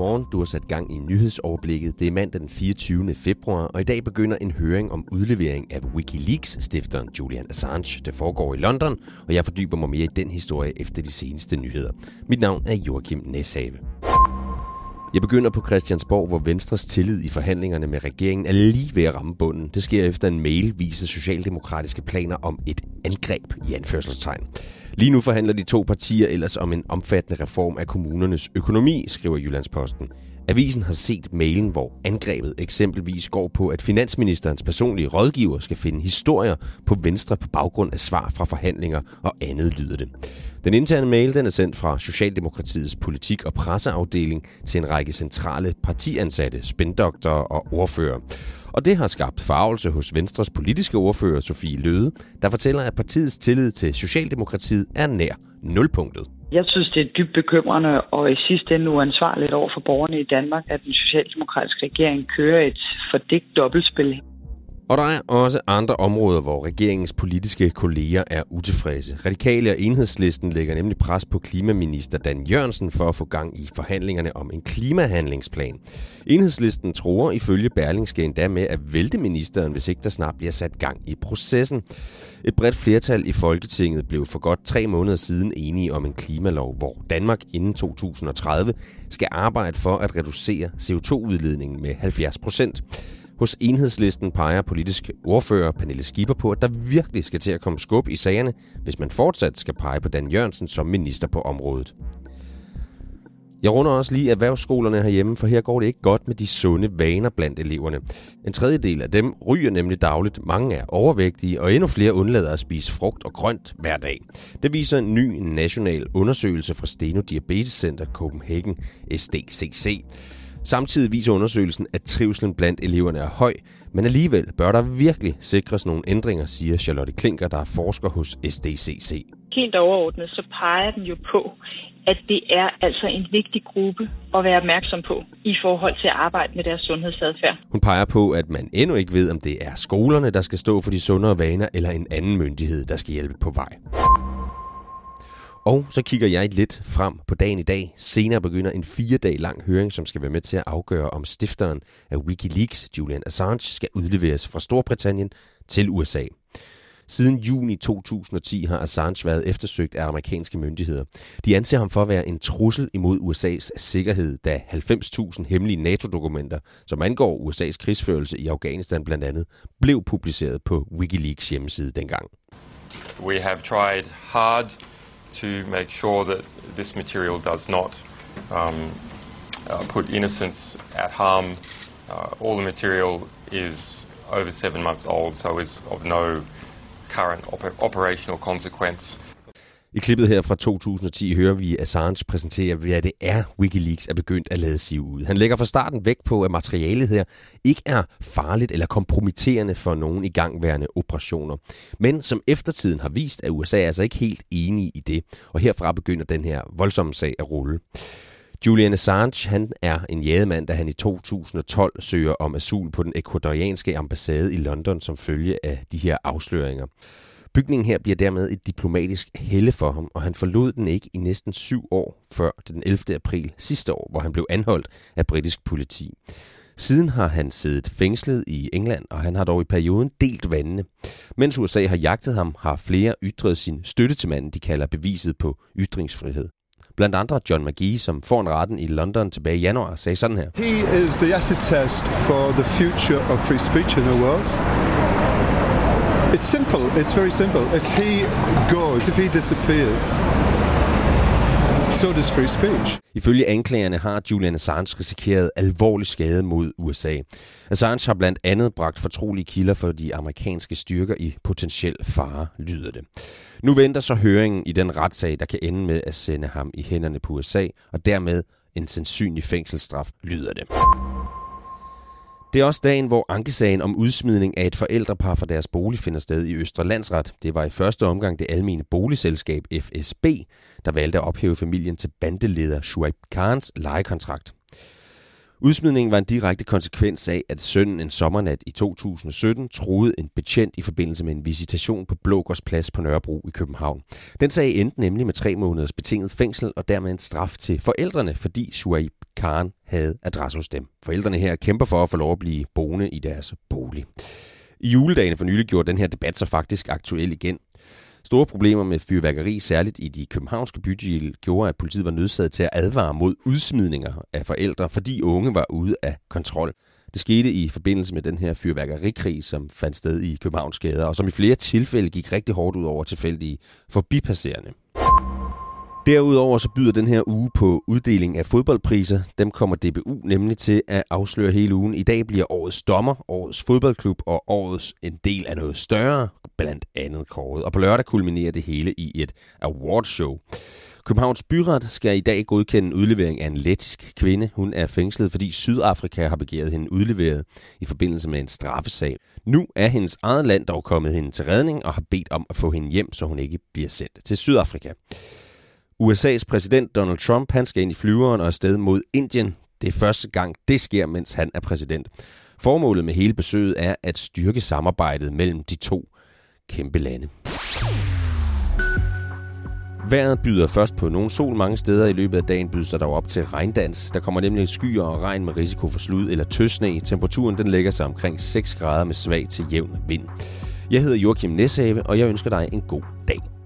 Godmorgen, du har sat gang i nyhedsoverblikket. Det er mandag den 24. februar, og i dag begynder en høring om udlevering af Wikileaks-stifteren Julian Assange. Det foregår i London, og jeg fordyber mig mere i den historie efter de seneste nyheder. Mit navn er Joachim Næshave. Jeg begynder på Christiansborg, hvor Venstres tillid i forhandlingerne med regeringen er lige ved at ramme bunden. Det sker efter en mail viser socialdemokratiske planer om et angreb i anførselstegn. Lige nu forhandler de to partier ellers om en omfattende reform af kommunernes økonomi, skriver Jyllandsposten. Avisen har set mailen, hvor angrebet eksempelvis går på, at finansministerens personlige rådgiver skal finde historier på Venstre på baggrund af svar fra forhandlinger og andet lyder det. Den interne mail den er sendt fra Socialdemokratiets politik- og presseafdeling til en række centrale partiansatte, spændoktorer og ordfører. Og det har skabt farvelse hos Venstres politiske ordfører Sofie Løde, der fortæller, at partiets tillid til Socialdemokratiet er nær nulpunktet. Jeg synes, det er dybt bekymrende og i sidste ende uansvarligt over for borgerne i Danmark, at den socialdemokratiske regering kører et fordækt dobbeltspil og der er også andre områder, hvor regeringens politiske kolleger er utilfredse. Radikale og enhedslisten lægger nemlig pres på klimaminister Dan Jørgensen for at få gang i forhandlingerne om en klimahandlingsplan. Enhedslisten tror ifølge Berlingske endda med at vælte ministeren, hvis ikke der snart bliver sat gang i processen. Et bredt flertal i Folketinget blev for godt tre måneder siden enige om en klimalov, hvor Danmark inden 2030 skal arbejde for at reducere CO2-udledningen med 70 procent. Hos enhedslisten peger politisk ordfører Pernille Skipper på, at der virkelig skal til at komme skub i sagerne, hvis man fortsat skal pege på Dan Jørgensen som minister på området. Jeg runder også lige erhvervsskolerne herhjemme, for her går det ikke godt med de sunde vaner blandt eleverne. En tredjedel af dem ryger nemlig dagligt. Mange er overvægtige, og endnu flere undlader at spise frugt og grønt hver dag. Det viser en ny national undersøgelse fra Steno Diabetes Center Copenhagen SDCC. Samtidig viser undersøgelsen, at trivselen blandt eleverne er høj, men alligevel bør der virkelig sikres nogle ændringer, siger Charlotte Klinker, der er forsker hos SDCC. Helt overordnet så peger den jo på, at det er altså en vigtig gruppe at være opmærksom på i forhold til at arbejde med deres sundhedsadfærd. Hun peger på, at man endnu ikke ved, om det er skolerne, der skal stå for de sundere vaner, eller en anden myndighed, der skal hjælpe på vej. Og så kigger jeg lidt frem på dagen i dag. Senere begynder en fire dag lang høring, som skal være med til at afgøre, om stifteren af Wikileaks, Julian Assange, skal udleveres fra Storbritannien til USA. Siden juni 2010 har Assange været eftersøgt af amerikanske myndigheder. De anser ham for at være en trussel imod USA's sikkerhed, da 90.000 hemmelige NATO-dokumenter, som angår USA's krigsførelse i Afghanistan blandt andet, blev publiceret på Wikileaks hjemmeside dengang. We have tried hard to make sure that this material does not um, uh, put innocents at harm. Uh, all the material is over seven months old, so is of no current op- operational consequence. I klippet her fra 2010 hører vi Assange præsentere, hvad det er, Wikileaks er begyndt at lade sig ud. Han lægger fra starten vægt på, at materialet her ikke er farligt eller kompromitterende for nogen igangværende operationer. Men som eftertiden har vist, at USA altså ikke helt enige i det, og herfra begynder den her voldsomme sag at rulle. Julian Assange han er en jademand, da han i 2012 søger om asyl på den ekvadorianske ambassade i London som følge af de her afsløringer. Bygningen her bliver dermed et diplomatisk helle for ham, og han forlod den ikke i næsten syv år før den 11. april sidste år, hvor han blev anholdt af britisk politi. Siden har han siddet fængslet i England, og han har dog i perioden delt vandene. Mens USA har jagtet ham, har flere ytret sin støtte til manden, de kalder beviset på ytringsfrihed. Blandt andre John McGee, som får en retten i London tilbage i januar, sagde sådan her. He is the acid test for the future of free speech in the world. It's simple. It's very simple. If he goes, if he disappears, so does free speech. Ifølge anklagerne har Julian Assange risikeret alvorlig skade mod USA. Assange har blandt andet bragt fortrolige kilder for de amerikanske styrker i potentiel fare, lyder det. Nu venter så høringen i den retssag, der kan ende med at sende ham i hænderne på USA, og dermed en sandsynlig fængselsstraf, lyder det. Det er også dagen, hvor ankesagen om udsmidning af et forældrepar fra deres bolig finder sted i Østre Landsret. Det var i første omgang det almene boligselskab FSB, der valgte at ophæve familien til bandeleder Shuaib Khans lejekontrakt. Udsmidningen var en direkte konsekvens af, at sønnen en sommernat i 2017 troede en betjent i forbindelse med en visitation på Blågårds Plads på Nørrebro i København. Den sag endte nemlig med tre måneders betinget fængsel og dermed en straf til forældrene, fordi Shuaib Karen havde adresse hos dem. Forældrene her kæmper for at få lov at blive boende i deres bolig. I juledagene for nylig gjorde den her debat så faktisk aktuel igen. Store problemer med fyrværkeri, særligt i de københavnske bydele, gjorde, at politiet var nødsaget til at advare mod udsmidninger af forældre, fordi unge var ude af kontrol. Det skete i forbindelse med den her fyrværkerikrig, som fandt sted i Københavns gader, og som i flere tilfælde gik rigtig hårdt ud over tilfældige forbipasserende. Derudover så byder den her uge på uddeling af fodboldpriser. Dem kommer DBU nemlig til at afsløre hele ugen. I dag bliver årets dommer, årets fodboldklub og årets en del af noget større, blandt andet kåret. Og på lørdag kulminerer det hele i et awardshow. Københavns Byret skal i dag godkende en udlevering af en lettisk kvinde. Hun er fængslet, fordi Sydafrika har begæret hende udleveret i forbindelse med en straffesag. Nu er hendes eget land dog kommet hende til redning og har bedt om at få hende hjem, så hun ikke bliver sendt til Sydafrika. USA's præsident Donald Trump han skal ind i flyveren og afsted mod Indien. Det er første gang, det sker, mens han er præsident. Formålet med hele besøget er at styrke samarbejdet mellem de to kæmpe lande. Vejret byder først på nogle sol mange steder. I løbet af dagen bydes der dog op til regndans. Der kommer nemlig skyer og regn med risiko for slud eller tøsne. Temperaturen den lægger sig omkring 6 grader med svag til jævn vind. Jeg hedder Joachim Neshave, og jeg ønsker dig en god dag.